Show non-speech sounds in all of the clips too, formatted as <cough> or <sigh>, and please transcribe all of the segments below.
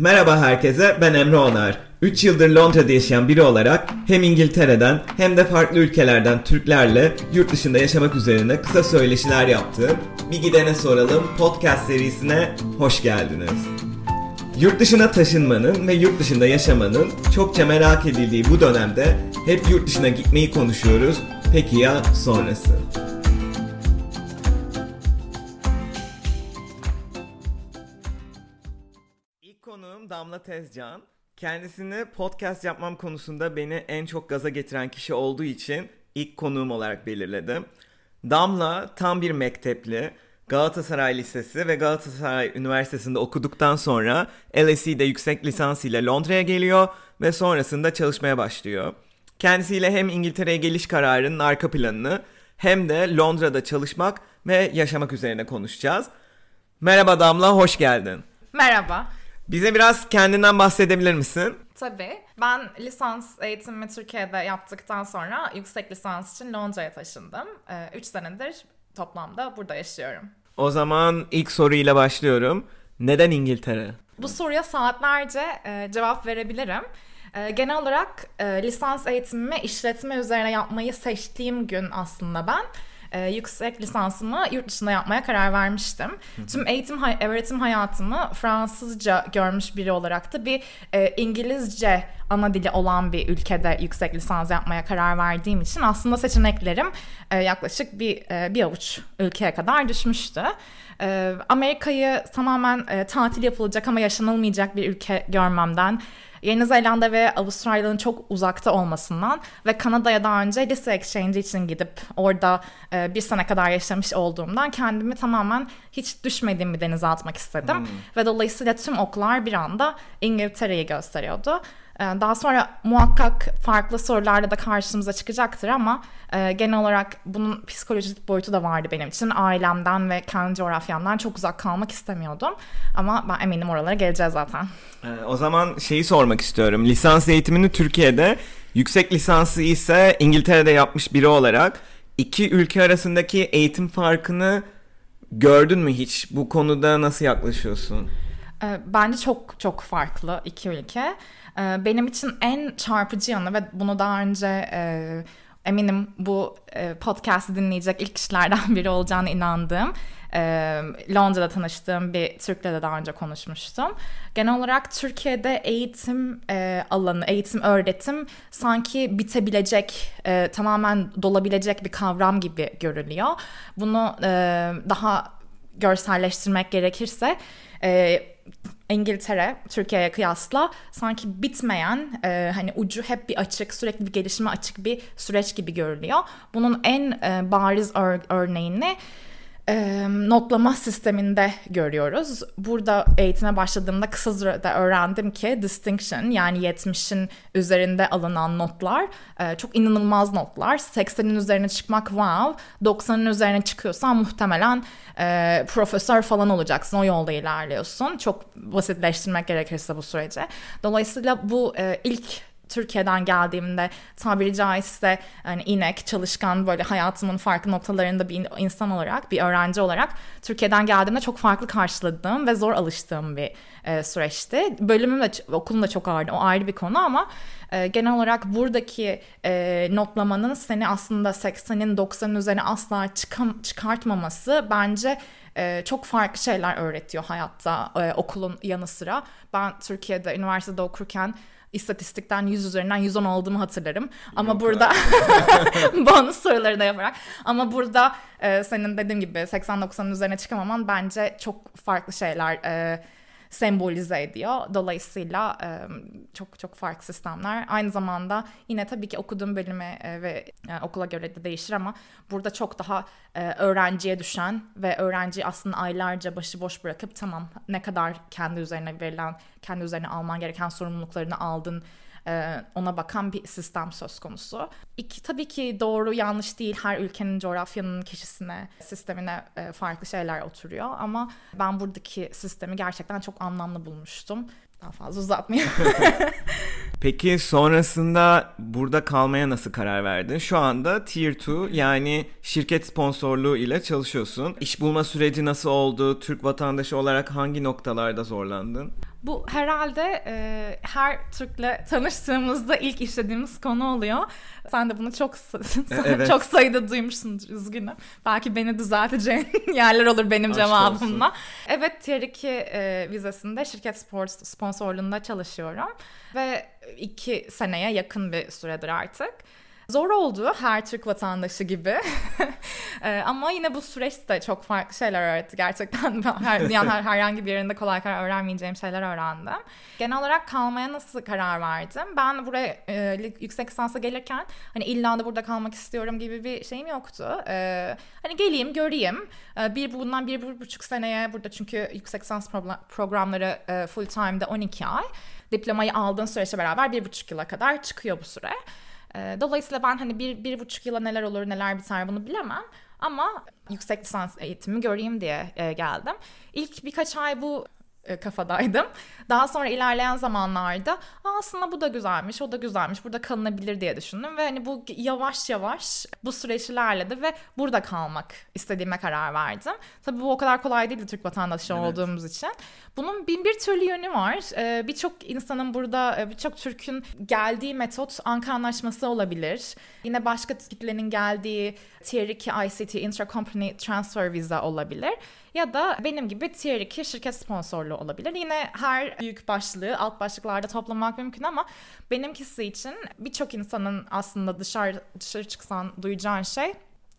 Merhaba herkese, ben Emre Onar. 3 yıldır Londra'da yaşayan biri olarak hem İngiltere'den hem de farklı ülkelerden Türklerle yurt dışında yaşamak üzerine kısa söyleşiler yaptığım Bir Gidene Soralım podcast serisine hoş geldiniz. Yurt dışına taşınmanın ve yurt dışında yaşamanın çokça merak edildiği bu dönemde hep yurt dışına gitmeyi konuşuyoruz. Peki ya sonrası? Damla Tezcan. Kendisini podcast yapmam konusunda beni en çok gaza getiren kişi olduğu için ilk konuğum olarak belirledim. Damla tam bir mektepli. Galatasaray Lisesi ve Galatasaray Üniversitesi'nde okuduktan sonra LSE'de yüksek lisans ile Londra'ya geliyor ve sonrasında çalışmaya başlıyor. Kendisiyle hem İngiltere'ye geliş kararının arka planını hem de Londra'da çalışmak ve yaşamak üzerine konuşacağız. Merhaba Damla, hoş geldin. Merhaba. Bize biraz kendinden bahsedebilir misin? Tabii. Ben lisans eğitimimi Türkiye'de yaptıktan sonra yüksek lisans için Londra'ya taşındım. 3 senedir toplamda burada yaşıyorum. O zaman ilk soruyla başlıyorum. Neden İngiltere? Bu soruya saatlerce e, cevap verebilirim. E, genel olarak e, lisans eğitimimi işletme üzerine yapmayı seçtiğim gün aslında ben e, yüksek lisansımı yurt dışında yapmaya karar vermiştim. Tüm eğitim öğretim hayatımı Fransızca görmüş biri olarak da bir e, İngilizce ana dili olan bir ülkede yüksek lisans yapmaya karar verdiğim için aslında seçeneklerim e, yaklaşık bir e, bir avuç ülkeye kadar düşmüştü. E, Amerika'yı tamamen e, tatil yapılacak ama yaşanılmayacak bir ülke görmemden Yeni Zelanda ve Avustralya'nın çok uzakta olmasından ve Kanada'ya daha önce lise exchange için gidip orada e, bir sene kadar yaşamış olduğumdan kendimi tamamen hiç düşmediğim bir denize atmak istedim. Hmm. Ve dolayısıyla tüm oklar bir anda İngiltere'yi gösteriyordu. Ee, daha sonra muhakkak farklı sorularla da karşımıza çıkacaktır ama e, genel olarak bunun psikolojik boyutu da vardı benim için. Ailemden ve kendi coğrafyamdan çok uzak kalmak istemiyordum. Ama ben eminim oralara geleceğiz zaten. Ee, o zaman şeyi sormak istiyorum. Lisans eğitimini Türkiye'de, yüksek lisansı ise İngiltere'de yapmış biri olarak iki ülke arasındaki eğitim farkını gördün mü hiç? Bu konuda nasıl yaklaşıyorsun? Ee, bence çok çok farklı iki ülke. Ee, benim için en çarpıcı yanı ve bunu daha önce e, eminim bu e, podcast'ı dinleyecek ilk kişilerden <laughs> biri olacağını inandığım e, Londra'da tanıştığım bir Türk'le de daha önce konuşmuştum. Genel olarak Türkiye'de eğitim e, alanı, eğitim öğretim sanki bitebilecek, tamamen dolabilecek bir kavram gibi görülüyor. Bunu daha görselleştirmek gerekirse İngiltere Türkiye'ye kıyasla sanki bitmeyen e, hani ucu hep bir açık sürekli bir gelişime açık bir süreç gibi görülüyor. Bunun en e, bariz ör- örneğini e, notlama sisteminde görüyoruz. Burada eğitime başladığımda kısa sürede öğrendim ki distinction yani 70'in üzerinde alınan notlar e, çok inanılmaz notlar. 80'in üzerine çıkmak wow, 90'ın üzerine çıkıyorsan muhtemelen e, profesör falan olacaksın. O yolda ilerliyorsun. Çok basitleştirmek gerekirse bu süreci. Dolayısıyla bu e, ilk Türkiye'den geldiğimde tabiri caizse hani inek, çalışkan böyle hayatımın farklı noktalarında bir insan olarak, bir öğrenci olarak Türkiye'den geldiğimde çok farklı karşıladığım ve zor alıştığım bir e, süreçti. Bölümüm de okulum da çok ağırdı. O ayrı bir konu ama e, genel olarak buradaki e, notlamanın seni aslında 80'in 90'ın üzerine asla çıkam, çıkartmaması bence e, çok farklı şeyler öğretiyor hayatta e, okulun yanı sıra. Ben Türkiye'de üniversitede okurken istatistikten 100 üzerinden 110 olduğumu hatırlarım. Ama Yok burada <laughs> bonus soruları da yaparak. Ama burada e, senin dediğim gibi 80-90'ın üzerine çıkamaman bence çok farklı şeyler. E, sembolize ediyor. Dolayısıyla çok çok farklı sistemler. Aynı zamanda yine tabii ki okuduğum bölüme ve okula göre de değişir ama burada çok daha öğrenciye düşen ve öğrenci aslında aylarca başıboş bırakıp tamam ne kadar kendi üzerine verilen, kendi üzerine alman gereken sorumluluklarını aldın ona bakan bir sistem söz konusu. İki, tabii ki doğru yanlış değil her ülkenin coğrafyanın kişisine, sistemine e, farklı şeyler oturuyor ama ben buradaki sistemi gerçekten çok anlamlı bulmuştum. Daha fazla uzatmayayım. <laughs> Peki sonrasında burada kalmaya nasıl karar verdin? Şu anda Tier 2 yani şirket sponsorluğu ile çalışıyorsun. İş bulma süreci nasıl oldu? Türk vatandaşı olarak hangi noktalarda zorlandın? Bu herhalde e, her Türk'le tanıştığımızda ilk işlediğimiz konu oluyor. Sen de bunu çok <laughs> evet. çok sayıda duymuşsun üzgünüm. Belki beni düzelteceğin <laughs> yerler olur benim Aşk cevabımla. Olsun. Evet Tier 2 e, vizesinde şirket spor sponsorluğunda çalışıyorum. Ve iki seneye yakın bir süredir artık. Zor oldu her Türk vatandaşı gibi. <laughs> Ee, ama yine bu süreçte çok farklı şeyler öğretti gerçekten. <laughs> Her, dünyanın her, herhangi bir yerinde kolay kolay öğrenmeyeceğim şeyler öğrendim. Genel olarak kalmaya nasıl karar verdim? Ben buraya e, yüksek lisansa gelirken hani illa da burada kalmak istiyorum gibi bir şeyim yoktu. E, hani geleyim, göreyim. E, bir bundan bir, bir buçuk seneye burada çünkü yüksek lisans programları e, full time'da 12 ay. Diplomayı aldığın süreçle beraber bir buçuk yıla kadar çıkıyor bu süre. Ee, dolayısıyla ben hani bir, bir buçuk yıla neler olur neler biter bunu bilemem. Ama yüksek lisans eğitimi göreyim diye e, geldim. İlk birkaç ay bu kafadaydım. Daha sonra ilerleyen zamanlarda aslında bu da güzelmiş, o da güzelmiş, burada kalınabilir diye düşündüm ve hani bu yavaş yavaş bu süreç ilerledi ve burada kalmak istediğime karar verdim. Tabii bu o kadar kolay değildi Türk vatandaşı evet. olduğumuz için. Bunun bin bir türlü yönü var. Ee, birçok insanın burada, e, birçok Türk'ün geldiği metot Ankara Anlaşması olabilir. Yine başka kitlenin geldiği Tier 2 ICT Intercompany Transfer Visa olabilir. Ya da benim gibi Tier 2 şirket sponsorluğu olabilir. Yine her büyük başlığı alt başlıklarda toplamak mümkün ama benimkisi için birçok insanın aslında dışarı dışarı çıksan duyacağın şey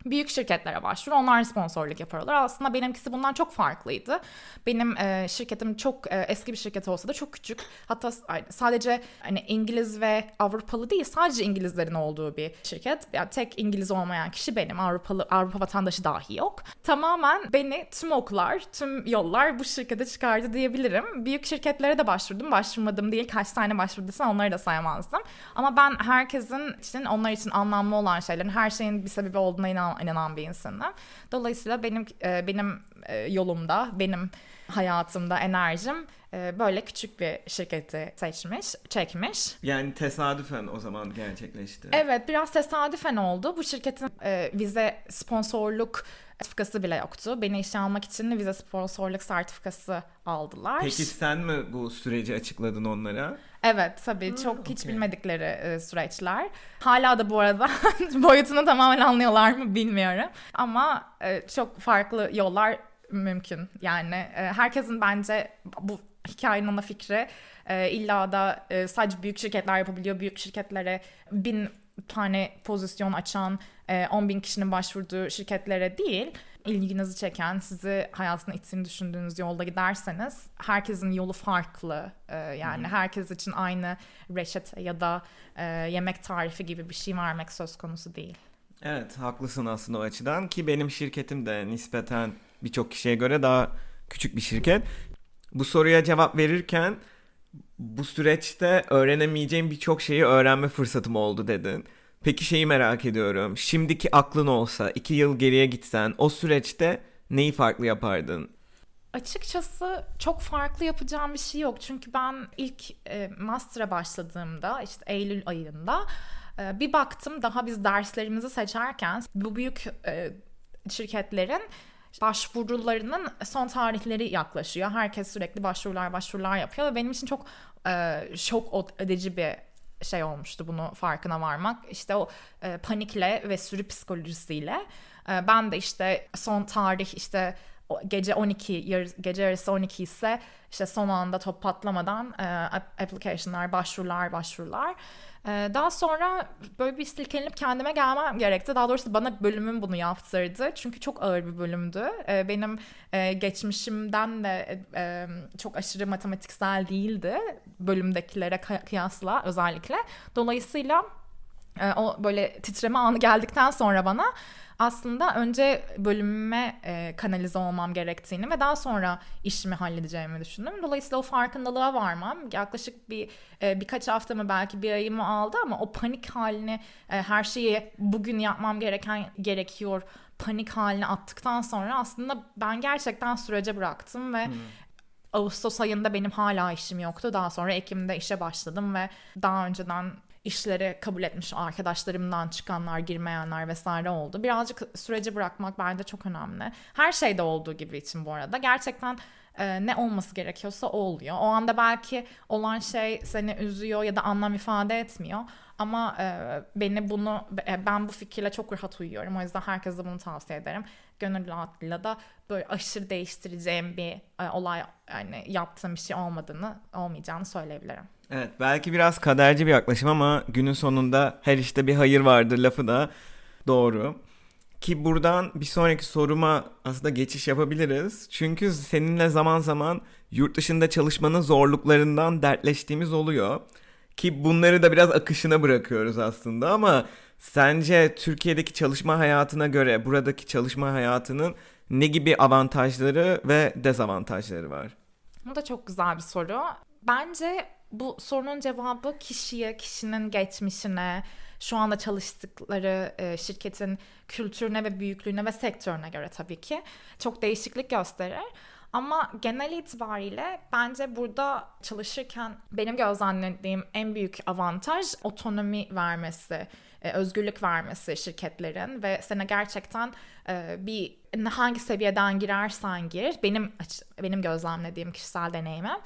büyük şirketlere başvur. Onlar sponsorluk yaparlar. Aslında benimkisi bundan çok farklıydı. Benim e, şirketim çok e, eski bir şirket olsa da çok küçük. Hatta sadece hani İngiliz ve Avrupalı değil, sadece İngilizlerin olduğu bir şirket. Yani tek İngiliz olmayan kişi benim. Avrupalı Avrupa vatandaşı dahi yok. Tamamen beni tüm okullar, tüm yollar bu şirkete çıkardı diyebilirim. Büyük şirketlere de başvurdum. Başvurmadım değil. Kaç tane başvurduysa onları da saymazdım. Ama ben herkesin için onlar için anlamlı olan şeylerin her şeyin bir sebebi olduğuna inan inan, inanan bir insanım. Dolayısıyla benim e, benim e, yolumda, benim hayatımda enerjim e, böyle küçük bir şirketi seçmiş, çekmiş. Yani tesadüfen o zaman gerçekleşti. Evet, biraz tesadüfen oldu. Bu şirketin vize sponsorluk sertifikası bile yoktu. Beni işe almak için vize sponsorluk sertifikası aldılar. Peki sen mi bu süreci açıkladın onlara? Evet tabii çok okay. hiç bilmedikleri e, süreçler. Hala da bu arada <laughs> boyutunu tamamen anlıyorlar mı bilmiyorum. Ama e, çok farklı yollar mümkün. Yani e, herkesin bence bu hikayenin ana fikri e, illa da e, sadece büyük şirketler yapabiliyor. Büyük şirketlere bin tane pozisyon açan, e, 10 bin kişinin başvurduğu şirketlere değil ilginizi çeken, sizi hayatına ittiğini düşündüğünüz yolda giderseniz herkesin yolu farklı. Ee, yani hmm. herkes için aynı reçete ya da e, yemek tarifi gibi bir şey vermek söz konusu değil. Evet haklısın aslında o açıdan ki benim şirketim de nispeten birçok kişiye göre daha küçük bir şirket. Bu soruya cevap verirken bu süreçte öğrenemeyeceğim birçok şeyi öğrenme fırsatım oldu dedin. Peki şeyi merak ediyorum. Şimdiki aklın olsa iki yıl geriye gitsen o süreçte neyi farklı yapardın? Açıkçası çok farklı yapacağım bir şey yok. Çünkü ben ilk e, master'a başladığımda işte Eylül ayında e, bir baktım daha biz derslerimizi seçerken bu büyük e, şirketlerin başvurularının son tarihleri yaklaşıyor. Herkes sürekli başvurular başvurular yapıyor ve benim için çok e, şok edici bir şey olmuştu bunu farkına varmak. İşte o e, panikle ve sürü psikolojisiyle e, ben de işte son tarih işte gece 12 yar, gece yarısı 12 ise işte son anda top patlamadan e, application'lar, başvurular, başvurular. E, daha sonra böyle bir silkelenip kendime gelmem gerekti. Daha doğrusu bana bölümüm bunu yaptırdı. Çünkü çok ağır bir bölümdü. E, benim e, geçmişimden de e, çok aşırı matematiksel değildi. Bölümdekilere kıyasla özellikle. Dolayısıyla e, o böyle titreme anı geldikten sonra bana aslında önce bölümüme e, kanalize olmam gerektiğini ve daha sonra işimi halledeceğimi düşündüm. Dolayısıyla o farkındalığa varmam yaklaşık bir e, birkaç haftamı belki bir ayımı aldı ama o panik halini e, her şeyi bugün yapmam gereken gerekiyor panik halini attıktan sonra aslında ben gerçekten sürece bıraktım ve hmm Ağustos ayında benim hala işim yoktu. Daha sonra Ekim'de işe başladım ve daha önceden işleri kabul etmiş arkadaşlarımdan çıkanlar, girmeyenler vesaire oldu. Birazcık süreci bırakmak bence çok önemli. Her şeyde olduğu gibi için bu arada. Gerçekten e, ne olması gerekiyorsa oluyor. O anda belki olan şey seni üzüyor ya da anlam ifade etmiyor. Ama e, beni bunu e, ben bu fikirle çok rahat uyuyorum. O yüzden herkese bunu tavsiye ederim. Gönül rahatlığıyla da böyle aşırı değiştireceğim bir e, olay yani yaptığım bir şey olmadığını olmayacağını söyleyebilirim. Evet belki biraz kaderci bir yaklaşım ama günün sonunda her işte bir hayır vardır lafı da doğru. Ki buradan bir sonraki soruma aslında geçiş yapabiliriz. Çünkü seninle zaman zaman yurt dışında çalışmanın zorluklarından dertleştiğimiz oluyor. Ki bunları da biraz akışına bırakıyoruz aslında ama sence Türkiye'deki çalışma hayatına göre buradaki çalışma hayatının ne gibi avantajları ve dezavantajları var? Bu da çok güzel bir soru. Bence bu sorunun cevabı kişiye, kişinin geçmişine, şu anda çalıştıkları e, şirketin kültürüne ve büyüklüğüne ve sektörüne göre tabii ki çok değişiklik gösterir. Ama genel itibariyle bence burada çalışırken benim gözlemlediğim en büyük avantaj otonomi vermesi, e, özgürlük vermesi şirketlerin ve sana gerçekten e, bir hangi seviyeden girersen gir benim benim gözlemlediğim kişisel deneyimim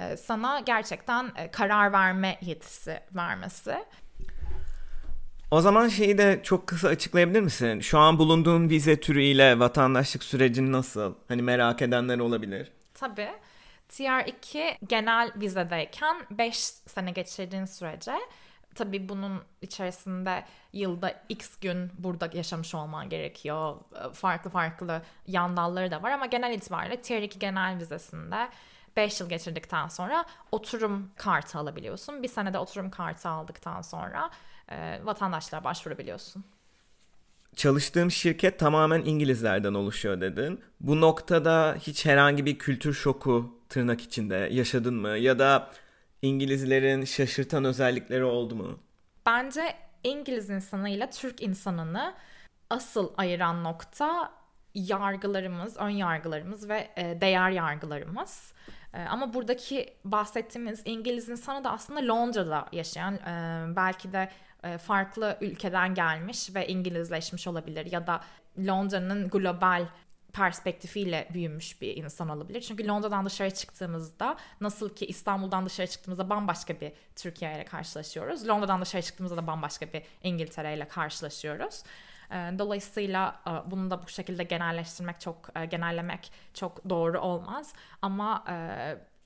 e, sana gerçekten karar verme yetisi vermesi. O zaman şeyi de çok kısa açıklayabilir misin? Şu an bulunduğun vize türüyle vatandaşlık sürecin nasıl? Hani merak edenler olabilir. Tabii. TR2 genel vizedeyken 5 sene geçirdiğin sürece tabii bunun içerisinde yılda x gün burada yaşamış olman gerekiyor. Farklı farklı yan dalları da var ama genel itibariyle Tier 2 genel vizesinde 5 yıl geçirdikten sonra oturum kartı alabiliyorsun. Bir senede oturum kartı aldıktan sonra e, vatandaşlığa başvurabiliyorsun. Çalıştığım şirket tamamen İngilizlerden oluşuyor dedin. Bu noktada hiç herhangi bir kültür şoku tırnak içinde yaşadın mı? Ya da İngilizlerin şaşırtan özellikleri oldu mu? Bence İngiliz insanıyla Türk insanını asıl ayıran nokta yargılarımız, ön yargılarımız ve e, değer yargılarımız. E, ama buradaki bahsettiğimiz İngiliz insanı da aslında Londra'da yaşayan, e, belki de farklı ülkeden gelmiş ve İngilizleşmiş olabilir ya da Londra'nın global perspektifiyle büyümüş bir insan olabilir. Çünkü Londra'dan dışarı çıktığımızda nasıl ki İstanbul'dan dışarı çıktığımızda bambaşka bir Türkiye ile karşılaşıyoruz. Londra'dan dışarı çıktığımızda da bambaşka bir İngiltere ile karşılaşıyoruz. E, dolayısıyla e, bunu da bu şekilde genelleştirmek çok, genellemek çok doğru olmaz. Ama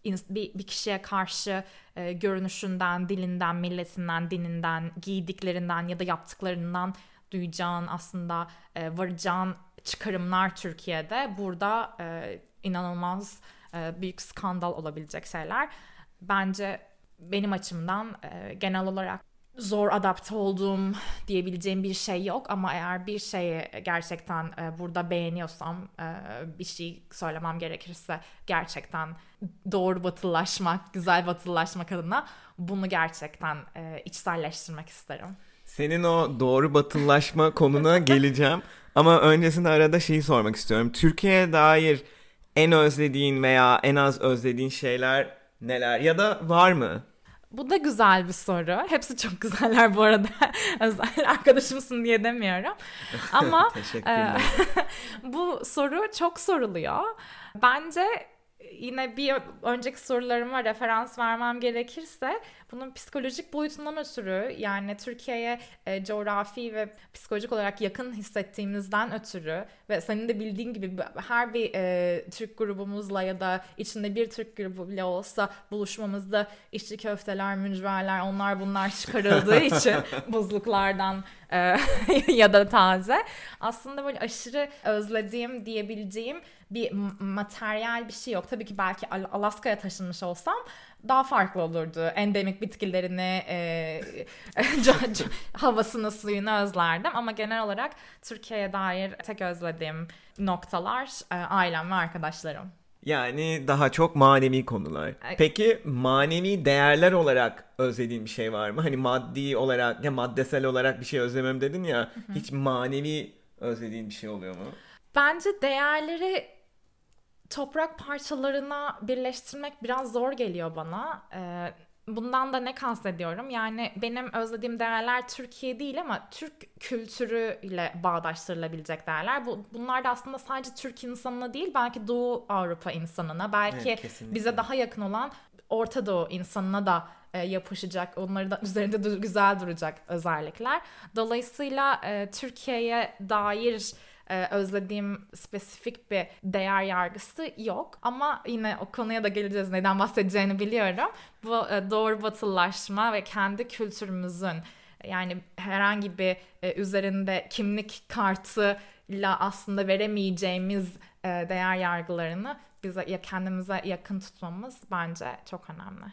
bir, bir kişiye karşı e, görünüşünden, dilinden, milletinden, dininden, giydiklerinden ya da yaptıklarından duyacağın aslında e, varacağın çıkarımlar Türkiye'de burada e, inanılmaz e, büyük skandal olabilecek şeyler. Bence benim açımdan e, genel olarak zor adapte olduğum diyebileceğim bir şey yok ama eğer bir şeyi gerçekten e, burada beğeniyorsam e, bir şey söylemem gerekirse gerçekten doğru batılılaşmak, güzel batılılaşmak adına bunu gerçekten e, içselleştirmek isterim. Senin o doğru batılılaşma konuna geleceğim <laughs> ama öncesinde arada şeyi sormak istiyorum. Türkiye'ye dair en özlediğin veya en az özlediğin şeyler neler ya da var mı? Bu da güzel bir soru. Hepsi çok <laughs> güzeller bu arada. <laughs> Özel arkadaşımsın diye demiyorum. <laughs> Ama e, bu soru çok soruluyor. Bence yine bir önceki sorularıma referans vermem gerekirse bunun psikolojik boyutundan ötürü yani Türkiye'ye e, coğrafi ve psikolojik olarak yakın hissettiğimizden ötürü ve senin de bildiğin gibi her bir e, Türk grubumuzla ya da içinde bir Türk grubu bile olsa buluşmamızda içli köfteler, mücverler onlar bunlar çıkarıldığı <laughs> için buzluklardan e, <laughs> ya da taze. Aslında böyle aşırı özlediğim diyebileceğim bir materyal bir şey yok. Tabii ki belki Alaska'ya taşınmış olsam daha farklı olurdu. Endemik bitkilerini, e, <laughs> havasını, suyunu özlerdim. Ama genel olarak Türkiye'ye dair tek özlediğim noktalar e, ailem ve arkadaşlarım. Yani daha çok manevi konular. Peki manevi değerler olarak özlediğin bir şey var mı? Hani maddi olarak ya maddesel olarak bir şey özlemem dedin ya. Hiç manevi özlediğin bir şey oluyor mu? Bence değerleri toprak parçalarına birleştirmek biraz zor geliyor bana. Ee, bundan da ne kastediyorum? Yani benim özlediğim değerler Türkiye değil ama Türk kültürüyle bağdaştırılabilecek değerler. Bu, bunlar da aslında sadece Türk insanına değil belki Doğu Avrupa insanına belki Evet, bize daha yakın olan Orta Doğu insanına da e, yapışacak, onları da <laughs> üzerinde du- güzel duracak özellikler. Dolayısıyla e, Türkiye'ye dair e, özlediğim spesifik bir değer yargısı yok. Ama yine o konuya da geleceğiz neden bahsedeceğini biliyorum. Bu e, doğru batılılaşma ve kendi kültürümüzün yani herhangi bir e, üzerinde kimlik kartıyla aslında veremeyeceğimiz e, değer yargılarını bize ya kendimize yakın tutmamız bence çok önemli.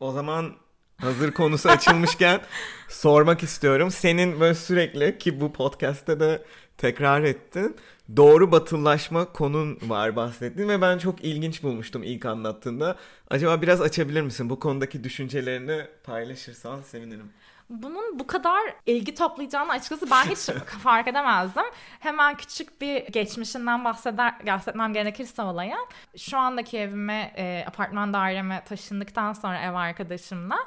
O zaman hazır konusu açılmışken <laughs> sormak istiyorum. Senin böyle sürekli ki bu podcast'te de tekrar ettin. Doğru batılılaşma konun var bahsettin ve ben çok ilginç bulmuştum ilk anlattığında. Acaba biraz açabilir misin? Bu konudaki düşüncelerini paylaşırsan sevinirim. Bunun bu kadar ilgi toplayacağını açıkçası ben hiç <laughs> fark edemezdim. Hemen küçük bir geçmişinden bahseder, bahsetmem gerekirse olayın. Şu andaki evime, e, apartman daireme taşındıktan sonra ev arkadaşımla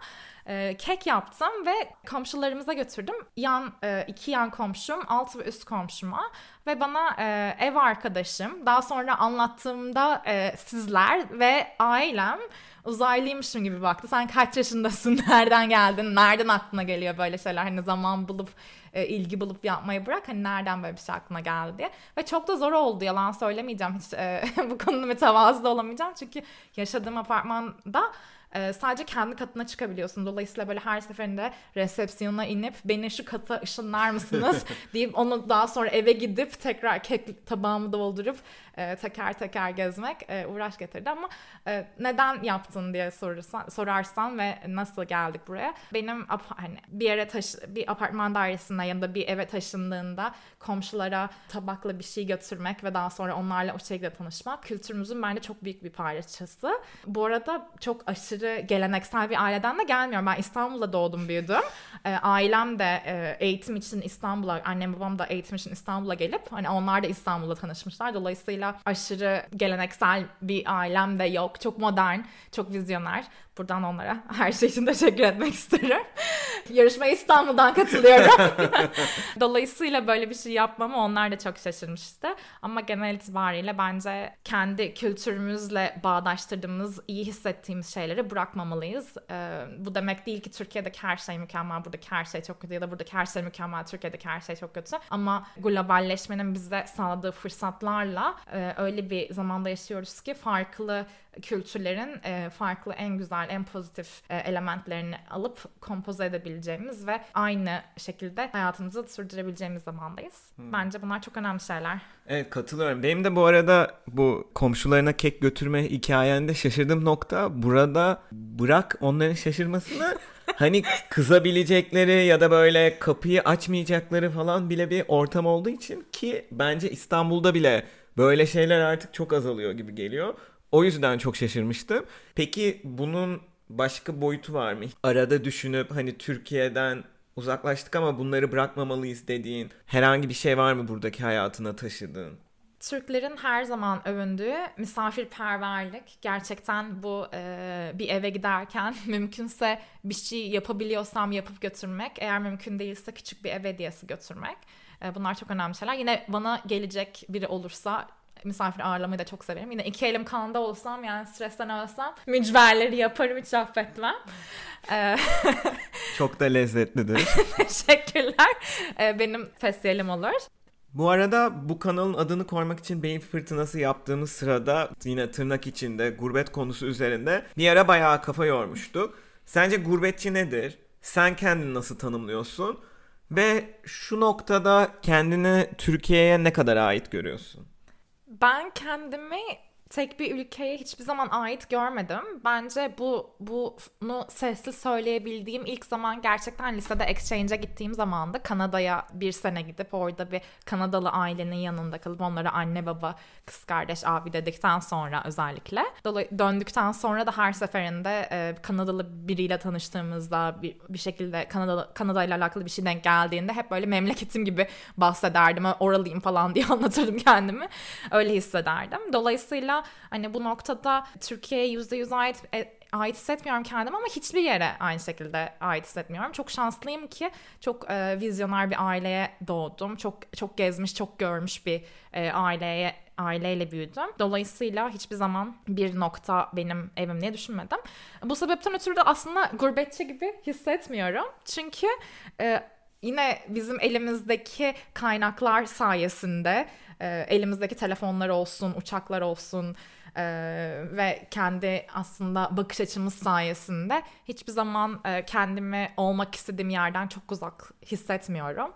e, kek yaptım ve komşularımıza götürdüm. Yan e, iki yan komşum, alt ve üst komşuma ve bana e, ev arkadaşım, daha sonra anlattığımda e, sizler ve ailem uzaylıymışım gibi baktı. Sen kaç yaşındasın, <laughs> nereden geldin, nereden aklına geliyor böyle şeyler hani zaman bulup e, ilgi bulup yapmayı bırak hani nereden böyle bir şey aklına geldi diye. Ve çok da zor oldu yalan söylemeyeceğim hiç e, <laughs> bu konuda mütevazı da olamayacağım çünkü yaşadığım apartmanda e, sadece kendi katına çıkabiliyorsun. Dolayısıyla böyle her seferinde resepsiyona inip beni şu kata ışınlar mısınız <laughs> deyip onu daha sonra eve gidip tekrar kek tabağımı doldurup e, teker teker gezmek e, uğraş getirdi ama e, neden yaptın diye sorarsan, sorarsan ve nasıl geldik buraya? Benim hani bir yere taş bir apartman dairesine ya da bir eve taşındığında komşulara tabakla bir şey götürmek ve daha sonra onlarla o şekilde tanışmak kültürümüzün bence çok büyük bir parçası. Bu arada çok aşırı geleneksel bir aileden de gelmiyorum. Ben İstanbul'da doğdum büyüdüm. E, ailem de e, eğitim için İstanbul'a, annem babam da eğitim için İstanbul'a gelip hani onlar da İstanbul'da tanışmışlar. Dolayısıyla aşırı geleneksel bir ailem de yok. Çok modern, çok vizyoner. Buradan onlara her şey için teşekkür etmek isterim. Yarışmaya İstanbul'dan katılıyorum. <laughs> Dolayısıyla böyle bir şey yapmamı onlar da çok şaşırmıştı. Ama genel itibariyle bence kendi kültürümüzle bağdaştırdığımız, iyi hissettiğimiz şeyleri bırakmamalıyız. Ee, bu demek değil ki Türkiye'deki her şey mükemmel, buradaki her şey çok kötü ya da buradaki her şey mükemmel, Türkiye'deki her şey çok kötü. Ama globalleşmenin bize sağladığı fırsatlarla e, öyle bir zamanda yaşıyoruz ki farklı kültürlerin e, farklı en güzel, en pozitif e, elementlerini alıp kompoze edebileceğimiz ve aynı şekilde hayatımızı sürdürebileceğimiz zamandayız. Hmm. Bence bunlar çok önemli şeyler. Evet katılıyorum. Benim de bu arada bu komşularına kek götürme hikayende şaşırdığım nokta burada bırak onların şaşırmasını <laughs> hani kızabilecekleri ya da böyle kapıyı açmayacakları falan bile bir ortam olduğu için ki bence İstanbul'da bile böyle şeyler artık çok azalıyor gibi geliyor. O yüzden çok şaşırmıştım. Peki bunun başka boyutu var mı? Arada düşünüp hani Türkiye'den uzaklaştık ama bunları bırakmamalıyız dediğin herhangi bir şey var mı buradaki hayatına taşıdığın? Türklerin her zaman övündüğü misafirperverlik. Gerçekten bu e, bir eve giderken <laughs> mümkünse bir şey yapabiliyorsam yapıp götürmek. Eğer mümkün değilse küçük bir ev hediyesi götürmek. E, bunlar çok önemli şeyler. Yine bana gelecek biri olursa misafir ağırlamayı da çok severim. Yine iki elim kanda olsam yani stresten ölsem mücverleri yaparım hiç affetmem. <laughs> <laughs> çok da lezzetlidir. <laughs> Teşekkürler. Benim festivalim olur. Bu arada bu kanalın adını koymak için beyin fırtınası yaptığımız sırada yine tırnak içinde gurbet konusu üzerinde bir ara bayağı kafa yormuştuk. Sence gurbetçi nedir? Sen kendini nasıl tanımlıyorsun? Ve şu noktada kendini Türkiye'ye ne kadar ait görüyorsun? Ben kendimi tek bir ülkeye hiçbir zaman ait görmedim. Bence bu bunu sessiz söyleyebildiğim ilk zaman gerçekten lisede exchange'e gittiğim zamandı. Kanada'ya bir sene gidip orada bir Kanadalı ailenin yanında kalıp onlara anne baba kız kardeş abi dedikten sonra özellikle. Dolayı döndükten sonra da her seferinde e, Kanadalı biriyle tanıştığımızda bir, bir şekilde Kanada Kanada ile alakalı bir şey denk geldiğinde hep böyle memleketim gibi bahsederdim. Oralıyım falan diye <laughs> anlatırdım kendimi. Öyle hissederdim. Dolayısıyla Hani bu noktada Türkiye'ye %100 ait e, ait hissetmiyorum kendimi ama hiçbir yere aynı şekilde ait hissetmiyorum. Çok şanslıyım ki çok e, vizyoner bir aileye doğdum. Çok çok gezmiş, çok görmüş bir e, aileye aileyle büyüdüm. Dolayısıyla hiçbir zaman bir nokta benim evim diye düşünmedim. Bu sebepten ötürü de aslında gurbetçi gibi hissetmiyorum. Çünkü e, yine bizim elimizdeki kaynaklar sayesinde e, elimizdeki telefonlar olsun, uçaklar olsun, e, ve kendi aslında bakış açımız sayesinde hiçbir zaman e, kendimi olmak istediğim yerden çok uzak hissetmiyorum.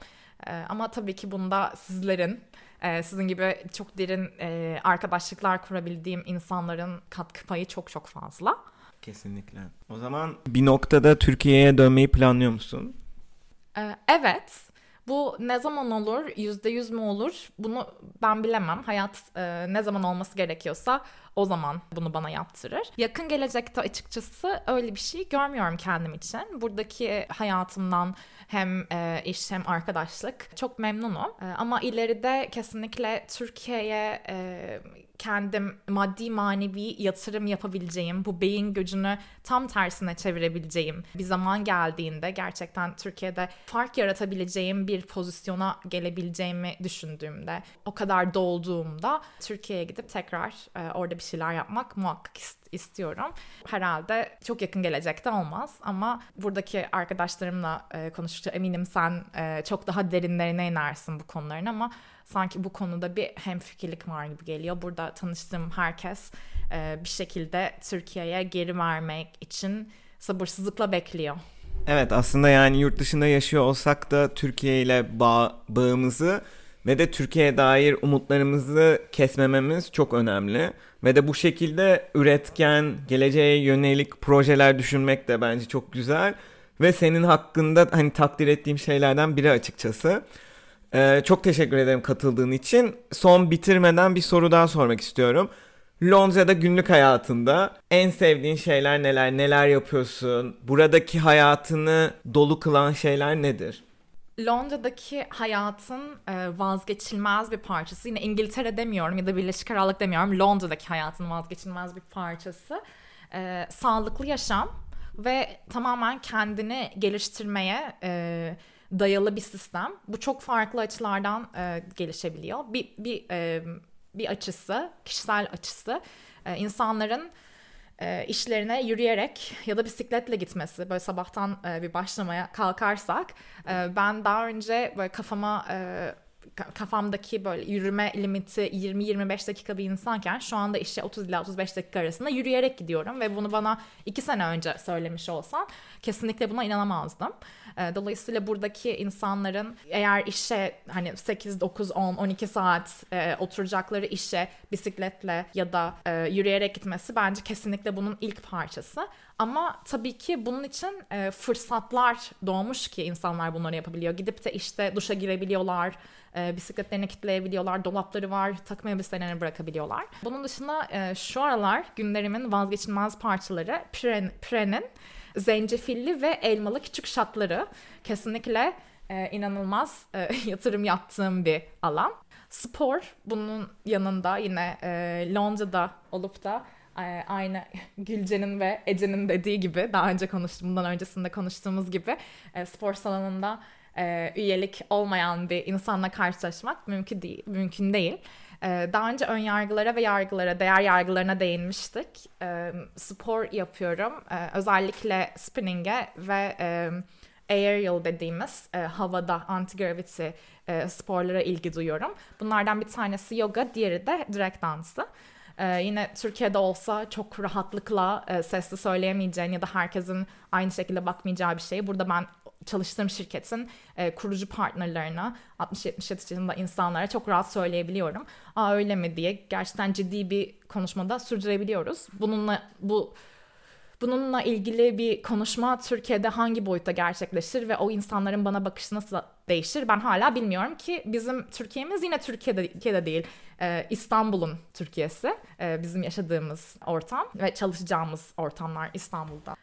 E, ama tabii ki bunda sizlerin, e, sizin gibi çok derin e, arkadaşlıklar kurabildiğim insanların katkı payı çok çok fazla. Kesinlikle. O zaman bir noktada Türkiye'ye dönmeyi planlıyor musun? E, evet. Bu ne zaman olur, yüzde yüz mü olur bunu ben bilemem. Hayat e, ne zaman olması gerekiyorsa o zaman bunu bana yaptırır. Yakın gelecekte açıkçası öyle bir şey görmüyorum kendim için. Buradaki hayatımdan hem e, iş hem arkadaşlık çok memnunum. E, ama ileride kesinlikle Türkiye'ye e, kendim maddi manevi yatırım yapabileceğim, bu beyin gücünü tam tersine çevirebileceğim bir zaman geldiğinde gerçekten Türkiye'de fark yaratabileceğim bir pozisyona gelebileceğimi düşündüğümde, o kadar dolduğumda Türkiye'ye gidip tekrar e, orada bir şeyler yapmak muhakkak istiyorum. Herhalde çok yakın gelecekte olmaz ama buradaki arkadaşlarımla e, konuştukça eminim sen e, çok daha derinlerine inersin bu konuların ama sanki bu konuda bir hemfikirlik var gibi geliyor. Burada tanıştığım herkes e, bir şekilde Türkiye'ye geri vermek için sabırsızlıkla bekliyor. Evet aslında yani yurt dışında yaşıyor olsak da Türkiye ile bağ, bağımızı ve de Türkiye'ye dair umutlarımızı kesmememiz çok önemli. Ve de bu şekilde üretken, geleceğe yönelik projeler düşünmek de bence çok güzel. Ve senin hakkında hani takdir ettiğim şeylerden biri açıkçası. Ee, çok teşekkür ederim katıldığın için. Son bitirmeden bir soru daha sormak istiyorum. Londra'da günlük hayatında en sevdiğin şeyler neler? Neler yapıyorsun? Buradaki hayatını dolu kılan şeyler nedir? Londra'daki hayatın e, vazgeçilmez bir parçası. Yine İngiltere demiyorum ya da Birleşik Krallık demiyorum. Londra'daki hayatın vazgeçilmez bir parçası. E, sağlıklı yaşam ve tamamen kendini geliştirmeye e, dayalı bir sistem. Bu çok farklı açılardan e, gelişebiliyor. Bir bir e, bir açısı, kişisel açısı e, insanların e, işlerine yürüyerek ya da bisikletle gitmesi böyle sabahtan e, bir başlamaya kalkarsak e, ben daha önce böyle kafama e, kafamdaki böyle yürüme limiti 20-25 dakika bir insanken şu anda işe 30 ila 35 dakika arasında yürüyerek gidiyorum ve bunu bana 2 sene önce söylemiş olsan kesinlikle buna inanamazdım. Dolayısıyla buradaki insanların eğer işe hani 8, 9, 10, 12 saat e, oturacakları işe bisikletle ya da e, yürüyerek gitmesi bence kesinlikle bunun ilk parçası. Ama tabii ki bunun için e, fırsatlar doğmuş ki insanlar bunları yapabiliyor. Gidip de işte duşa girebiliyorlar, e, bisikletlerini kitleyebiliyorlar, dolapları var, takım elbiselerini bırakabiliyorlar. Bunun dışında e, şu aralar günlerimin vazgeçilmez parçaları Pren, Pren'in zencefilli ve elmalı küçük şatları. Kesinlikle e, inanılmaz e, <laughs> yatırım yaptığım bir alan. Spor bunun yanında yine e, Londra'da olup da aynı <laughs> Gülce'nin ve Ece'nin dediği gibi daha önce konuştum, bundan öncesinde konuştuğumuz gibi e, spor salonunda e, üyelik olmayan bir insanla karşılaşmak mümkün değil. Mümkün değil. E, daha önce ön yargılara ve yargılara, değer yargılarına değinmiştik. Spor yapıyorum. Özellikle spinning'e ve aerial dediğimiz havada anti-gravity sporlara ilgi duyuyorum. Bunlardan bir tanesi yoga, diğeri de direkt dansı. Ee, yine Türkiye'de olsa çok rahatlıkla e, sesli söyleyemeyeceğin ya da herkesin aynı şekilde bakmayacağı bir şey. Burada ben çalıştığım şirketin e, kurucu partnerlerine 60-70 yaşında insanlara çok rahat söyleyebiliyorum. Aa öyle mi diye gerçekten ciddi bir konuşmada sürdürebiliyoruz. Bununla bu Bununla ilgili bir konuşma Türkiye'de hangi boyutta gerçekleşir ve o insanların bana bakışı nasıl değişir ben hala bilmiyorum ki bizim Türkiye'miz yine Türkiye'de, Türkiye'de değil ee, İstanbul'un Türkiye'si ee, bizim yaşadığımız ortam ve çalışacağımız ortamlar İstanbul'da.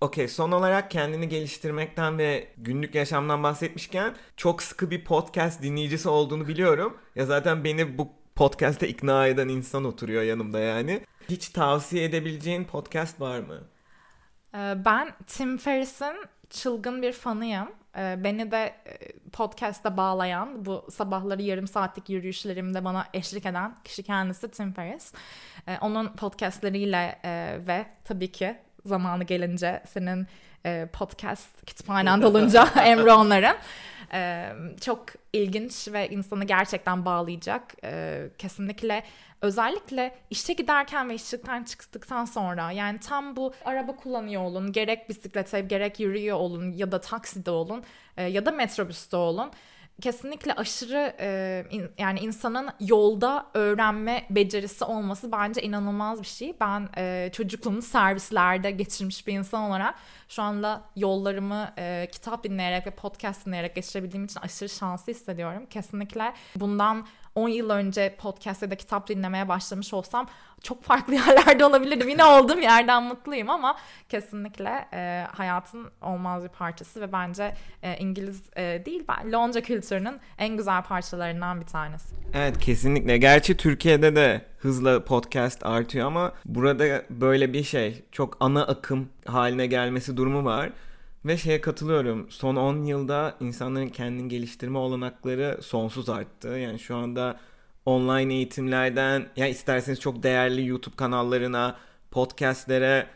Okey son olarak kendini geliştirmekten ve günlük yaşamdan bahsetmişken çok sıkı bir podcast dinleyicisi olduğunu biliyorum. Ya zaten beni bu podcast'e ikna eden insan oturuyor yanımda yani. Hiç tavsiye edebileceğin podcast var mı? Ee, ben Tim Ferriss'in çılgın bir fanıyım. Ee, beni de e, podcast'a bağlayan, bu sabahları yarım saatlik yürüyüşlerimde bana eşlik eden kişi kendisi Tim Ferriss. Ee, onun podcastleriyle e, ve tabii ki zamanı gelince senin e, podcast kütüphanen dolunca <laughs> Emre onların. çok ilginç ve insanı gerçekten bağlayacak. kesinlikle özellikle işe giderken ve işten çıktıktan sonra yani tam bu araba kullanıyor olun gerek bisiklete gerek yürüyor olun ya da takside olun ya da metrobüste olun kesinlikle aşırı e, in, yani insanın yolda öğrenme becerisi olması bence inanılmaz bir şey. Ben e, çocukluğumu servislerde geçirmiş bir insan olarak şu anda yollarımı e, kitap dinleyerek ve podcast dinleyerek geçirebildiğim için aşırı şanslı hissediyorum. Kesinlikle bundan 10 yıl önce podcast ya da kitap dinlemeye başlamış olsam çok farklı <laughs> yerlerde olabilirdim. Yine olduğum yerden mutluyum ama kesinlikle e, hayatın olmaz bir parçası ve bence e, İngiliz e, değil ben Londra kültürünün en güzel parçalarından bir tanesi. Evet kesinlikle. Gerçi Türkiye'de de hızla podcast artıyor ama burada böyle bir şey çok ana akım haline gelmesi durumu var. Ve şeye katılıyorum. Son 10 yılda insanların kendini geliştirme olanakları sonsuz arttı. Yani şu anda online eğitimlerden ya isterseniz çok değerli YouTube kanallarına, podcastlere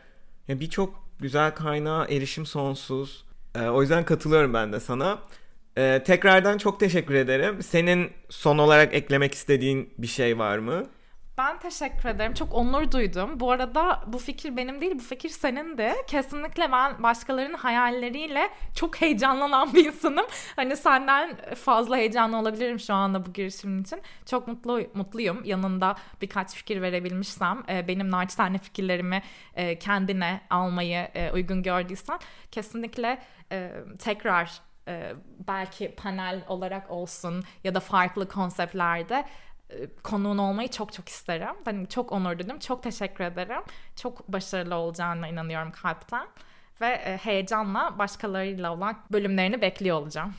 ya birçok güzel kaynağa erişim sonsuz. Ee, o yüzden katılıyorum ben de sana. Ee, tekrardan çok teşekkür ederim. Senin son olarak eklemek istediğin bir şey var mı? Ben teşekkür ederim. Çok onur duydum. Bu arada bu fikir benim değil, bu fikir senin de. Kesinlikle ben başkalarının hayalleriyle çok heyecanlanan bir insanım. Hani senden fazla heyecanlı olabilirim şu anda bu girişimin için. Çok mutlu mutluyum. Yanında birkaç fikir verebilmişsem, e, benim naçizane fikirlerimi e, kendine almayı e, uygun gördüysen kesinlikle tekrar belki panel olarak olsun ya da farklı konseptlerde konuğun olmayı çok çok isterim. Ben çok onur duydum. Çok teşekkür ederim. Çok başarılı olacağına inanıyorum kalpten. Ve e, heyecanla başkalarıyla olan bölümlerini bekliyor olacağım.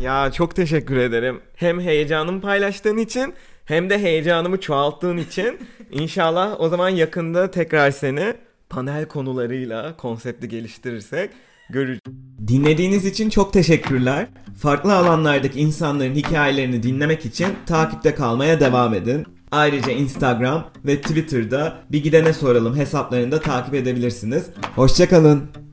Ya çok teşekkür ederim. Hem heyecanımı paylaştığın için hem de heyecanımı çoğalttığın için. <laughs> İnşallah o zaman yakında tekrar seni panel konularıyla konsepti geliştirirsek göreceğiz. Dinlediğiniz için çok teşekkürler. Farklı alanlardaki insanların hikayelerini dinlemek için takipte kalmaya devam edin. Ayrıca Instagram ve Twitter'da bir gidene soralım hesaplarını da takip edebilirsiniz. Hoşçakalın.